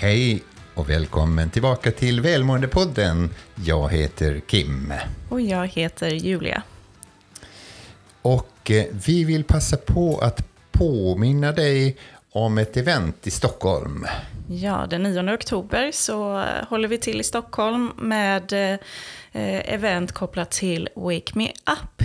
Hej och välkommen tillbaka till Välmåendepodden. Jag heter Kim. Och jag heter Julia. Och eh, vi vill passa på att påminna dig om ett event i Stockholm. Ja, den 9 oktober så håller vi till i Stockholm med eh, Eh, event kopplat till Wake Me Up.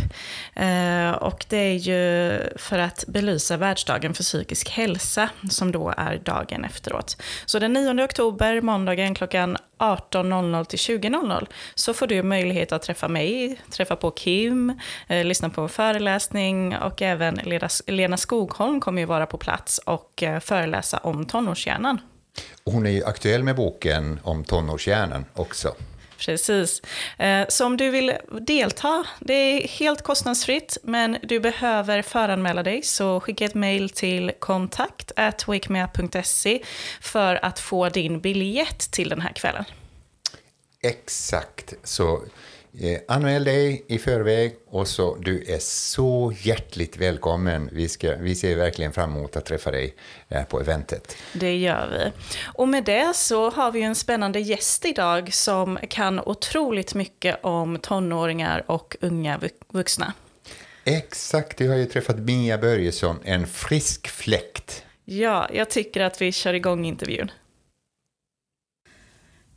Eh, och det är ju för att belysa världsdagen för psykisk hälsa som då är dagen efteråt. Så den 9 oktober, måndagen klockan 18.00 till 20.00 så får du möjlighet att träffa mig, träffa på Kim, eh, lyssna på en föreläsning och även Lena Skogholm kommer ju vara på plats och eh, föreläsa om tonårshjärnan. Hon är ju aktuell med boken om tonårshjärnan också. Precis. Eh, så om du vill delta, det är helt kostnadsfritt, men du behöver föranmäla dig, så skicka ett mejl till kontakt för att få din biljett till den här kvällen. Exakt, så Eh, anmäl dig i förväg och så du är så hjärtligt välkommen. Vi, ska, vi ser verkligen fram emot att träffa dig eh, på eventet. Det gör vi. Och med det så har vi en spännande gäst idag som kan otroligt mycket om tonåringar och unga vuxna. Exakt, jag har ju träffat Mia Börjesson, en frisk fläkt. Ja, jag tycker att vi kör igång intervjun.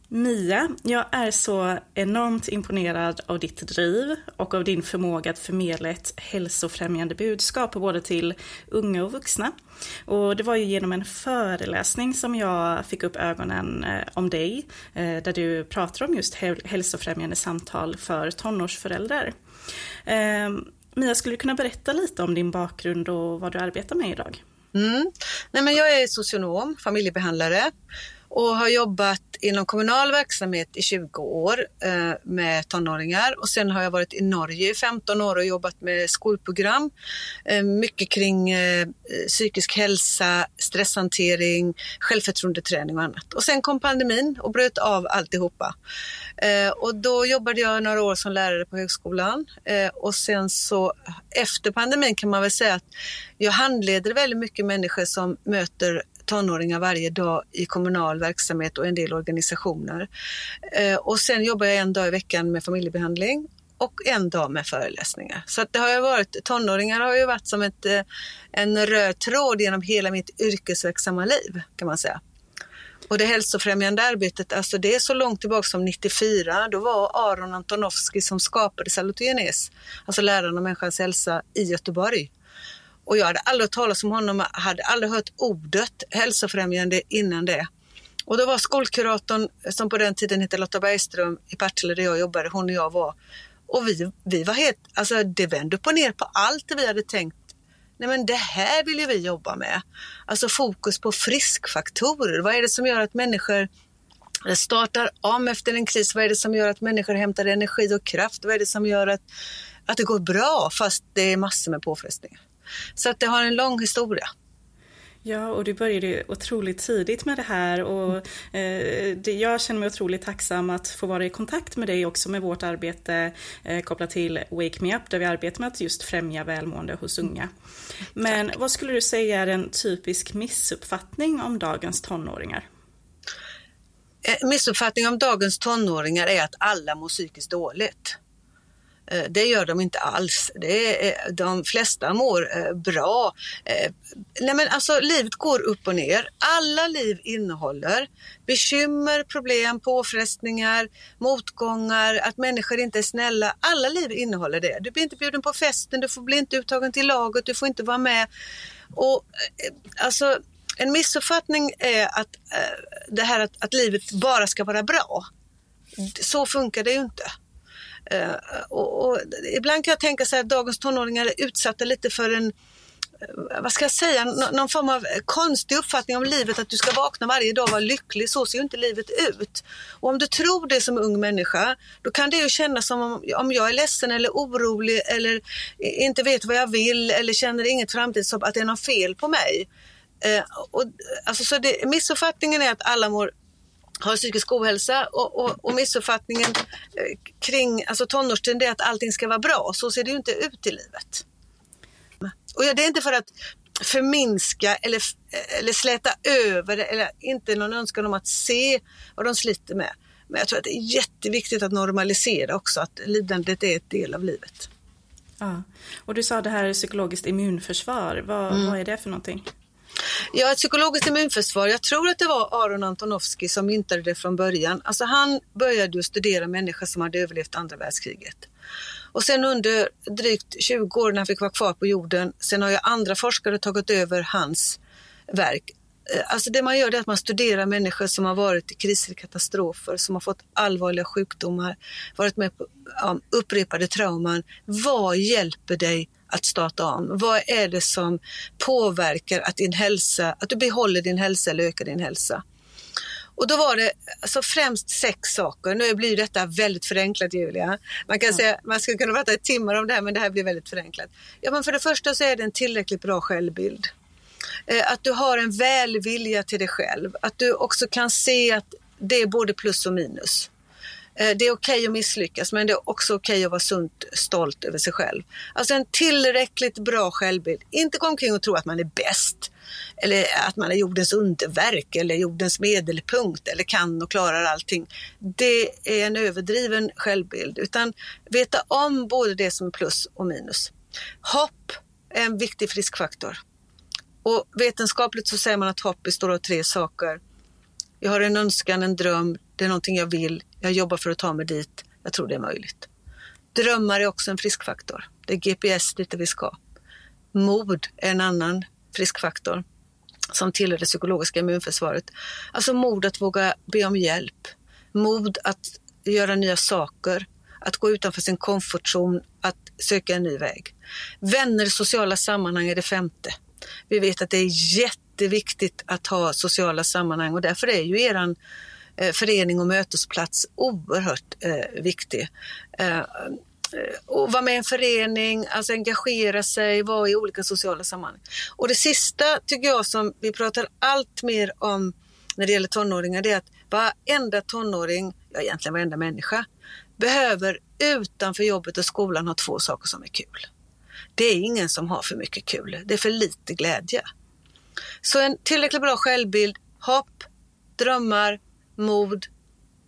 Mia, jag är så enormt imponerad av ditt driv och av din förmåga att förmedla ett hälsofrämjande budskap både till unga och vuxna. Och det var ju genom en föreläsning som jag fick upp ögonen eh, om dig, eh, där du pratar om just hälsofrämjande samtal för tonårsföräldrar. Ehm, Mia, skulle du kunna berätta lite om din bakgrund och vad du arbetar med idag? Mm. Nej, men jag är socionom, familjebehandlare och har jobbat inom kommunal verksamhet i 20 år eh, med tonåringar och sen har jag varit i Norge i 15 år och jobbat med skolprogram. Eh, mycket kring eh, psykisk hälsa, stresshantering, självförtroendeträning och annat. Och sen kom pandemin och bröt av alltihopa. Eh, och då jobbade jag några år som lärare på högskolan eh, och sen så efter pandemin kan man väl säga att jag handleder väldigt mycket människor som möter tonåringar varje dag i kommunal verksamhet och en del organisationer. Eh, och sen jobbar jag en dag i veckan med familjebehandling och en dag med föreläsningar. Så att det har ju varit, tonåringar har ju varit som ett, eh, en röd tråd genom hela mitt yrkesverksamma liv kan man säga. Och det hälsofrämjande arbetet, alltså det är så långt tillbaka som 94. Då var Aron Antonovsky som skapade salutogenes, alltså läran om människans hälsa i Göteborg. Och jag hade aldrig hört talas om honom, hade aldrig hört ordet hälsofrämjande innan det. Och då var skolkuratorn, som på den tiden hette Lotta Bergström i Partille där jag jobbade, hon och jag var. Och vi, vi var helt, alltså det vände upp och ner på allt vi hade tänkt. Nej men det här vill ju vi jobba med. Alltså fokus på friskfaktorer. Vad är det som gör att människor startar om efter en kris? Vad är det som gör att människor hämtar energi och kraft? Vad är det som gör att, att det går bra fast det är massor med påfrestningar? Så att det har en lång historia. Ja, och du började otroligt tidigt med det här och eh, det, jag känner mig otroligt tacksam att få vara i kontakt med dig också med vårt arbete eh, kopplat till Wake Me Up där vi arbetar med att just främja välmående hos unga. Men vad skulle du säga är en typisk missuppfattning om dagens tonåringar? En missuppfattning om dagens tonåringar är att alla mår psykiskt dåligt. Eh, det gör de inte alls. Det är, eh, de flesta mår eh, bra. Nej men alltså, livet går upp och ner. Alla liv innehåller bekymmer, problem, påfrestningar, motgångar, att människor inte är snälla. Alla liv innehåller det. Du blir inte bjuden på festen, du får bli inte uttagen till laget, du får inte vara med. Och, alltså, en missuppfattning är att det här att, att livet bara ska vara bra. Så funkar det ju inte. Eh, och, och, ibland kan jag tänka så att dagens tonåringar är utsatta lite för en eh, vad ska jag säga, någon form av konstig uppfattning om livet, att du ska vakna varje dag och vara lycklig. Så ser ju inte livet ut. Och om du tror det som ung människa, då kan det ju kännas som om, om jag är ledsen eller orolig eller inte vet vad jag vill eller känner inget framtidshopp, att det är något fel på mig. Eh, och, alltså, så det, missuppfattningen är att alla mår har psykisk ohälsa och, och, och missuppfattningen eh, kring alltså tonårstiden är att allting ska vara bra. Så ser det ju inte ut i livet. Och det är inte för att förminska eller, eller släta över eller inte någon önskan om att se vad de sliter med. Men jag tror att det är jätteviktigt att normalisera också att lidandet är ett del av livet. Ja. Och du sa det här psykologiskt immunförsvar. Vad, mm. vad är det för någonting? Ja, ett psykologiskt immunförsvar. Jag tror att det var Aron Antonovsky som myntade det från början. Alltså han började ju studera människor som hade överlevt andra världskriget. Och sen under drygt 20 år när han fick vara kvar på jorden, sen har ju andra forskare tagit över hans verk. Eh, alltså det man gör är att man studerar människor som har varit i kriser och katastrofer, som har fått allvarliga sjukdomar, varit med på ja, upprepade trauman. Vad hjälper dig att starta om? Vad är det som påverkar att din hälsa, att du behåller din hälsa eller ökar din hälsa? Och då var det alltså främst sex saker. Nu blir detta väldigt förenklat Julia. Man kan ja. säga, man skulle kunna prata i timmar om det här men det här blir väldigt förenklat. Ja men för det första så är det en tillräckligt bra självbild. Eh, att du har en välvilja till dig själv. Att du också kan se att det är både plus och minus. Eh, det är okej okay att misslyckas men det är också okej okay att vara sunt stolt över sig själv. Alltså en tillräckligt bra självbild. Inte gå omkring och tro att man är bäst eller att man är jordens underverk eller jordens medelpunkt eller kan och klarar allting. Det är en överdriven självbild utan veta om både det som är plus och minus. Hopp är en viktig friskfaktor. Och vetenskapligt så säger man att hopp består av tre saker. Jag har en önskan, en dröm, det är någonting jag vill, jag jobbar för att ta mig dit, jag tror det är möjligt. Drömmar är också en friskfaktor. Det är GPS dit vi ska. Mod är en annan friskfaktor som tillhör det psykologiska immunförsvaret. Alltså mod att våga be om hjälp, mod att göra nya saker, att gå utanför sin komfortzon, att söka en ny väg. Vänner, sociala sammanhang är det femte. Vi vet att det är jätteviktigt att ha sociala sammanhang och därför är ju eran Eh, förening och mötesplats oerhört eh, viktig. Eh, eh, och vara med i en förening, alltså engagera sig, vara i olika sociala sammanhang. Och det sista tycker jag som vi pratar allt mer om när det gäller tonåringar, det är att varenda tonåring, ja egentligen varenda människa, behöver utanför jobbet och skolan ha två saker som är kul. Det är ingen som har för mycket kul, det är för lite glädje. Så en tillräckligt bra självbild, hopp, drömmar, mod,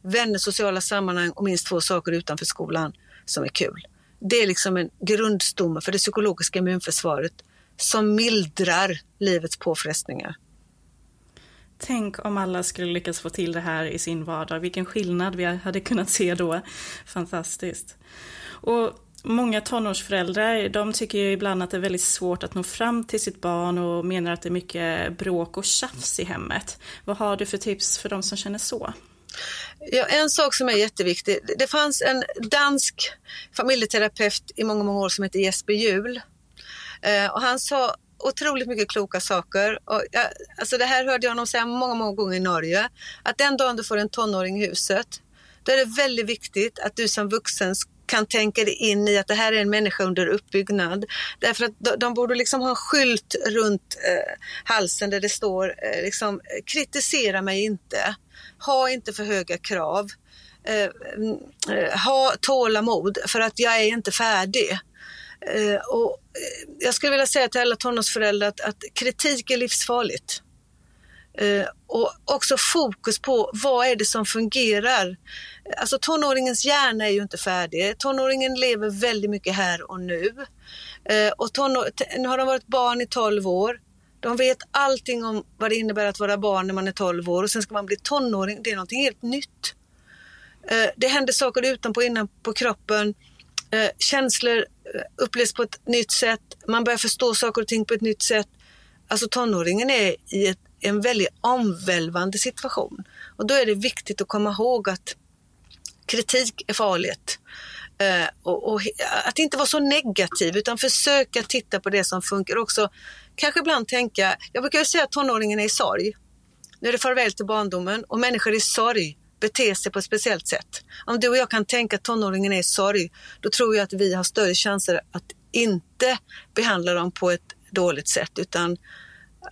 vänner, sociala sammanhang och minst två saker utanför skolan som är kul. Det är liksom en grundstomme för det psykologiska immunförsvaret som mildrar livets påfrestningar. Tänk om alla skulle lyckas få till det här i sin vardag. Vilken skillnad vi hade kunnat se då. Fantastiskt. Och Många tonårsföräldrar de tycker ju ibland att det är väldigt svårt att nå fram till sitt barn och menar att det är mycket bråk och tjafs i hemmet. Vad har du för tips för de som känner så? Ja, en sak som är jätteviktig. Det fanns en dansk familjeterapeut i många, många år som hette Jesper Juhl. Eh, och han sa otroligt mycket kloka saker. Och jag, alltså det här hörde jag honom säga många, många gånger i Norge. Att den dagen du får en tonåring i huset, då är det väldigt viktigt att du som vuxen kan tänka dig in i att det här är en människa under uppbyggnad. Därför att de, de borde liksom ha en skylt runt eh, halsen där det står eh, liksom, kritisera mig inte. Ha inte för höga krav. Eh, mm, eh ha tålamod för att jag är inte färdig. Eh, och eh, jag skulle vilja säga till alla tonårsföräldrar att, att kritik är livsfarligt. Eh, och också fokus på vad är det som fungerar. Alltså tonåringens hjärna är ju inte färdig. Tonåringen lever väldigt mycket här och nu. Eh, och nu har de varit barn i 12 år. De vet allting om vad det innebär att vara barn när man är 12 år och sen ska man bli tonåring. Det är någonting helt nytt. Eh, det händer saker utanpå innan på kroppen. Känslor upplevs på ett nytt sätt. Man börjar förstå saker och ting på ett nytt sätt. Alltså tonåringen är i ett en väldigt omvälvande situation. Och då är det viktigt att komma ihåg att kritik är farligt. Eh, och, och, att inte vara så negativ utan försöka titta på det som funkar också. Kanske ibland tänka, jag brukar säga att tonåringen är i sorg. Nu är det farväl till barndomen och människor i sorg beter sig på ett speciellt sätt. Om du och jag kan tänka att tonåringen är i sorg, då tror jag att vi har större chanser att inte behandla dem på ett dåligt sätt utan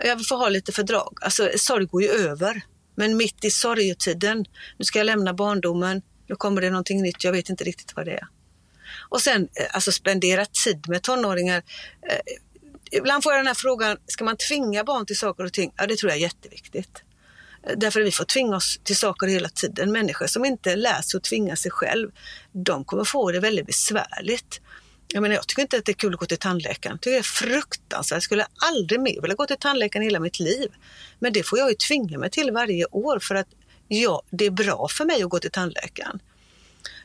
jag får ha lite fördrag. Alltså sorg går ju över. Men mitt i sorgetiden, nu ska jag lämna barndomen, nu kommer det någonting nytt, jag vet inte riktigt vad det är. Och sen eh, alltså spendera tid med tonåringar. Eh, ibland får jag den här frågan, ska man tvinga barn till saker och ting? Ja, det tror jag är jätteviktigt. Eh, därför att vi får tvinga oss till saker hela tiden. Människor som inte lär sig att tvinga sig själv, de kommer få det väldigt besvärligt. Jag menar, jag tycker inte att det är kul att gå till tandläkaren. Jag tycker det är fruktansvärt. Jag skulle aldrig mer vilja gå till tandläkaren i hela mitt liv. Men det får jag ju tvinga mig till varje år för att ja, det är bra för mig att gå till tandläkaren.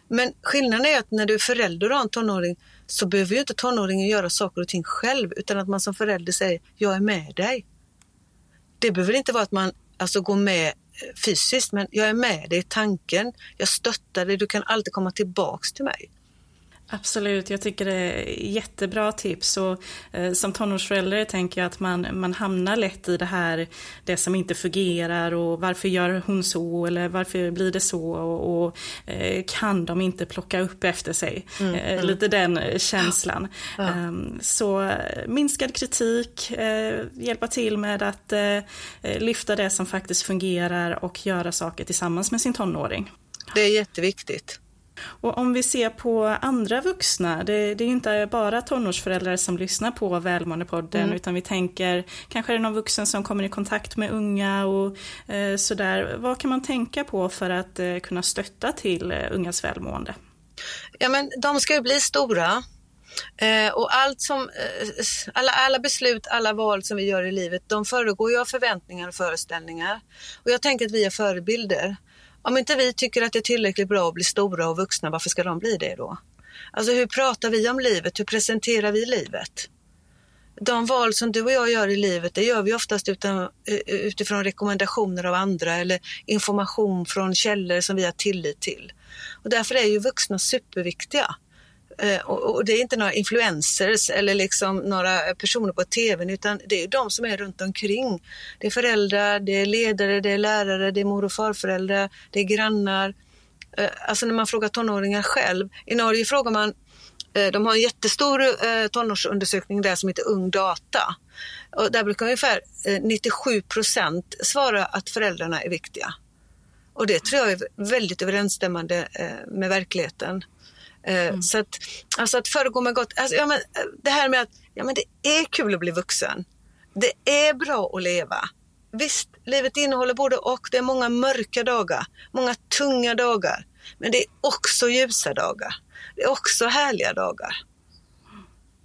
Men skillnaden är att när du är förälder och har en tonåring så behöver ju inte tonåringen göra saker och ting själv utan att man som förälder säger jag är med dig. Det behöver inte vara att man alltså går med eh, fysiskt men jag är med dig i tanken, jag stöttar dig, du kan alltid komma tillbaks till mig. Absolut, jag tycker det är jättebra tips. Och, eh, som tonårsförälder tänker jag att man, man hamnar lätt i det här, det som inte fungerar och varför gör hon så eller varför blir det så och, och eh, kan de inte plocka upp efter sig? Mm, eh, mm. Lite den känslan. Ja. Um, så minskad kritik, eh, hjälpa till med att eh, lyfta det som faktiskt fungerar och göra saker tillsammans med sin tonåring. Det är jätteviktigt. Och om vi ser på andra vuxna, det, det är inte bara tonårsföräldrar som lyssnar på Välmåendepodden, mm. utan vi tänker, kanske är det någon vuxen som kommer i kontakt med unga och eh, sådär. Vad kan man tänka på för att eh, kunna stötta till eh, ungas välmående? Ja, men de ska ju bli stora. Eh, och allt som, eh, alla, alla beslut, alla val som vi gör i livet, de föregår ju av förväntningar och föreställningar. Och jag tänker att vi är förebilder. Om inte vi tycker att det är tillräckligt bra att bli stora och vuxna, varför ska de bli det då? Alltså hur pratar vi om livet? Hur presenterar vi livet? De val som du och jag gör i livet, det gör vi oftast utan, utifrån rekommendationer av andra eller information från källor som vi har tillit till. Och därför är ju vuxna superviktiga. Eh, och det är inte några influencers eller liksom några personer på tv utan det är de som är runt omkring. Det är föräldrar, det är ledare, det är lärare, det är mor och farföräldrar, det är grannar. Eh, alltså när man frågar tonåringar själv. I Norge frågar man, eh, de har en jättestor tonårsundersökning där som heter Ung Data. Och där brukar ungefär 97 procent svara att föräldrarna är viktiga. Och det tror jag är väldigt överensstämmande med verkligheten. Eh, mm. Så att, alltså att föregå med gott. Alltså, ja, men, eh, det här med att ja, men det är kul att bli vuxen. Det är bra att leva. Visst, livet innehåller både och. Det är många mörka dagar, många tunga dagar. Men det är också ljusa dagar. Det är också härliga dagar.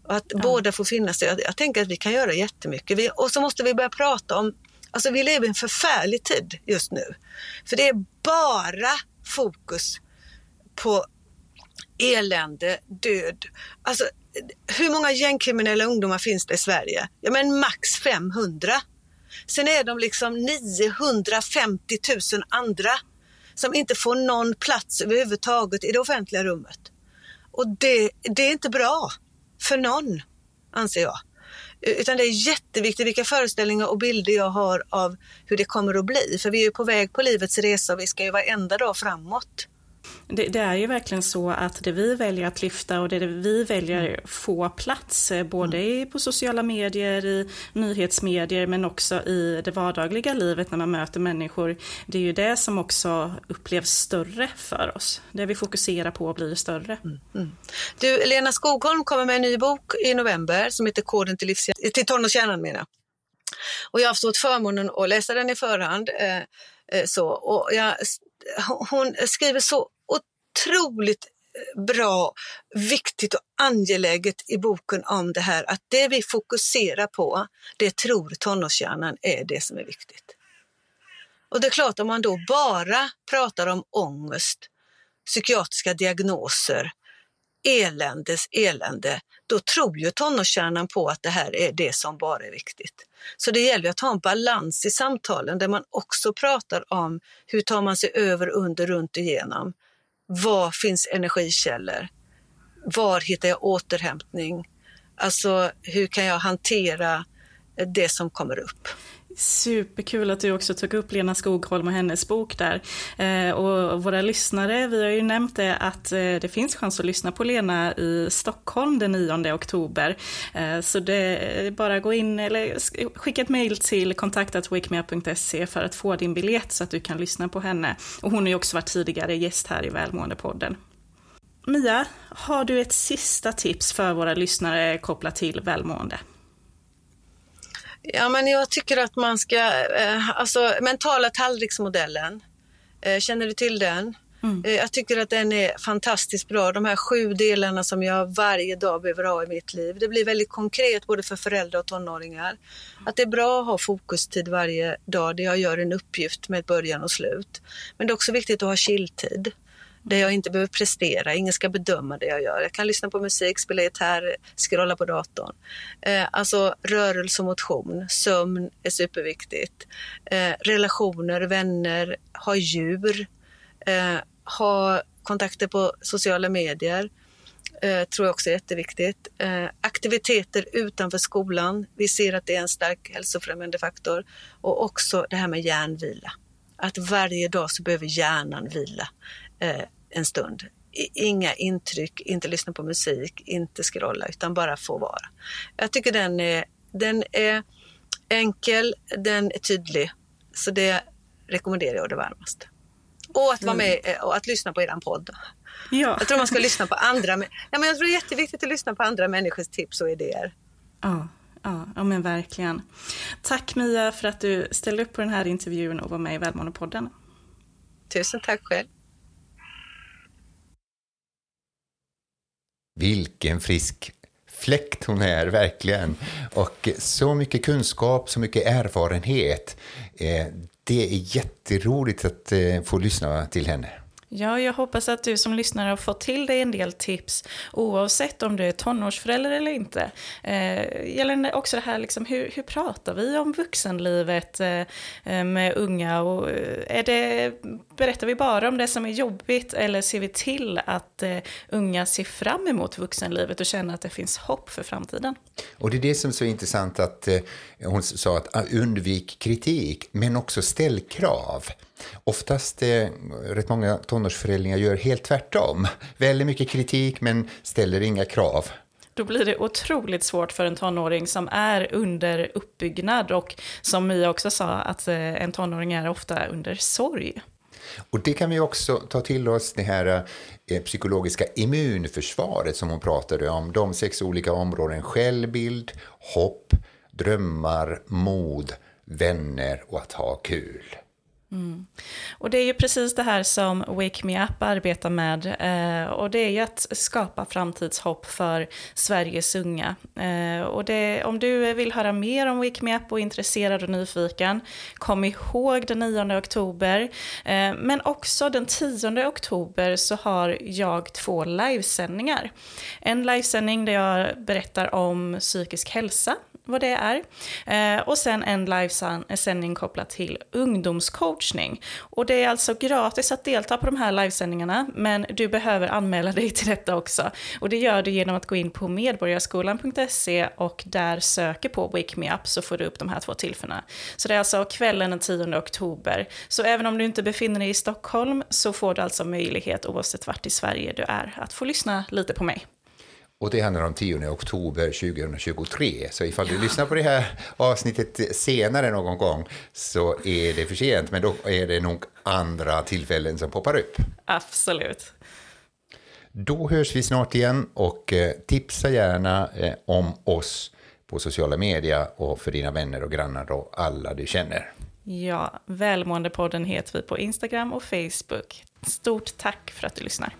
Och att ja. båda får finnas. Jag, jag tänker att vi kan göra jättemycket. Vi, och så måste vi börja prata om, alltså vi lever i en förfärlig tid just nu. För det är bara fokus på elände, död. Alltså, hur många gängkriminella ungdomar finns det i Sverige? Ja, men max 500. Sen är de liksom 950 000 andra som inte får någon plats överhuvudtaget i det offentliga rummet. Och det, det är inte bra för någon, anser jag. Utan det är jätteviktigt vilka föreställningar och bilder jag har av hur det kommer att bli. För vi är ju på väg på livets resa och vi ska ju varenda dag framåt. Det, det, är ju verkligen så att det vi väljer att lyfta och det vi väljer få plats, eh, både mm. på sociala medier, i nyhetsmedier men också i det vardagliga livet när man möter människor. Det är ju det som också upplevs större för oss. Det vi fokuserar på blir större. Mm. Mm. Du, Lena Skogholm kommer med en ny bok i november som heter Koden till, livs till tonårskärnan menar Och jag har fått förmånen att läsa den i förhand. Eh, eh, så, och jag, hon skriver så otroligt eh, bra, viktigt och angeläget i boken om det här att det vi fokuserar på, det tror tonårshjärnan är det som är viktigt. Och det är klart om man då bara pratar om ångest, psykiatriska diagnoser, eländes elände, då tror ju tonårskärnan på att det här är det som bara är viktigt. Så det gäller att ha en balans i samtalen där man också pratar om hur tar man sig över, under, runt igenom. Var finns energikällor? Var hittar jag återhämtning? Alltså hur kan jag hantera det som kommer upp? Superkul att du också tog upp Lena Skogholm och hennes bok där. Eh, och våra lyssnare, vi har ju nämnt det att eh, det finns chans att lyssna på Lena i Stockholm den 9 oktober. Eh, så det är bara gå in eller skicka ett mejl till kontaktatwakemeup.se för att få din biljett så att du kan lyssna på henne. Och hon har ju också varit tidigare gäst här i Välmåendepodden. Mia, har du ett sista tips för våra lyssnare kopplat till välmående? Ja, men jag tycker att man ska, eh, alltså mentala tallriksmodellen, eh, känner du till den? Mm. Eh, jag tycker att den är fantastiskt bra. De här sju delarna som jag varje dag behöver ha i mitt liv. Det blir väldigt konkret både för föräldrar och tonåringar. Att det är bra att ha fokustid varje dag där jag gör en uppgift med början och slut. Men det är också viktigt att ha chilltid där jag inte behöver prestera, ingen ska bedöma det jag gör. Jag kan lyssna på musik, spela gitarr, scrolla på datorn. Eh, alltså rörelse och motion, sömn är superviktigt. Eh, relationer, vänner, ha djur, eh, ha kontakter på sociala medier. Eh, tror jag också är jätteviktigt. Eh, aktiviteter utanför skolan. Vi ser att det är en stark hälsofrämjande faktor. Och också det här med hjärnvila. Att varje dag så behöver hjärnan vila. Eh, en stund. Inga intryck, inte lyssna på musik, inte scrolla, utan bara få vara. Jag tycker den är, den är enkel, den är tydlig. Så det rekommenderar jag det varmast. Och att vara mm. med eh, och att lyssna på er podd. Ja. Jag tror man ska lyssna på andra. Ja, men jag tror det är jätteviktigt att lyssna på andra människors tips och idéer. Ja, ja, ja men verkligen. Tack Mia för att du ställde upp på den här intervjun och var med i Välmåendepodden. Tusen tack själv. Vilken frisk fläkt hon är, verkligen. Och så mycket kunskap, så mycket erfarenhet. Eh, det är jätteroligt att eh, få lyssna till henne. Ja, jag hoppas att du som lyssnare har fått till dig en del tips oavsett om du är tonårsförälder eller inte. Eh, gällande också det här, liksom, hur, hur pratar vi om vuxenlivet eh, eh med unga? Och, eh, är det, berättar vi bara om det som är jobbigt eller ser vi till att eh, unga ser fram emot vuxenlivet och känner att det finns hopp för framtiden? Och det är det som är så intressant att eh, hon sa att ah, undvik kritik men också ställ krav. Oftast eh, rätt många tonårsföräldrar gör helt tvärtom. Väldigt mycket kritik men ställer inga krav. Då blir det otroligt svårt för en tonåring som är under uppbyggnad och som Mia också sa att eh, en tonåring är ofta under sorg. Och det kan vi också ta till oss, det här eh, psykologiska immunförsvaret som hon pratade om. De sex olika områden, självbild, hopp, drömmar, mod, vänner och att ha kul. Mm. Och det är ju precis det här som Wake Me Up arbetar med. Eh, och det är ju att skapa framtidshopp för Sveriges unga. Eh, och det, om du vill höra mer om Wake Me Up och är intresserad och nyfiken, kom ihåg den 9 oktober. Eh, men också den 10 oktober så har jag två livesändningar. En livesändning där jag berättar om psykisk hälsa vad det är. Eh, och sen en livesändning kopplat till ungdomscoachning. Och det är alltså gratis att delta på de här livesändningarna, men du behöver anmäla dig till detta också. Och det gör du genom att gå in på medborgarskolan.se och där söker på Wake Me Up så får du upp de här två tillfällena. Så det är alltså kvällen den 10 oktober. Så även om du inte befinner dig i Stockholm så får du alltså möjlighet, oavsett vart i Sverige du är, att få lyssna lite på mig. Och det handlar om 10 oktober 2023. Så ifall du lyssnar på det här avsnittet senare någon gång så är det för sent. Men då är det nog andra tillfällen som poppar upp. Absolut. Då hörs vi snart igen och eh, tipsa gärna eh, om oss på sociala medier och för dina vänner och grannar och alla du känner. Ja, Välmåendepodden heter vi på Instagram och Facebook. Stort tack för att du lyssnar.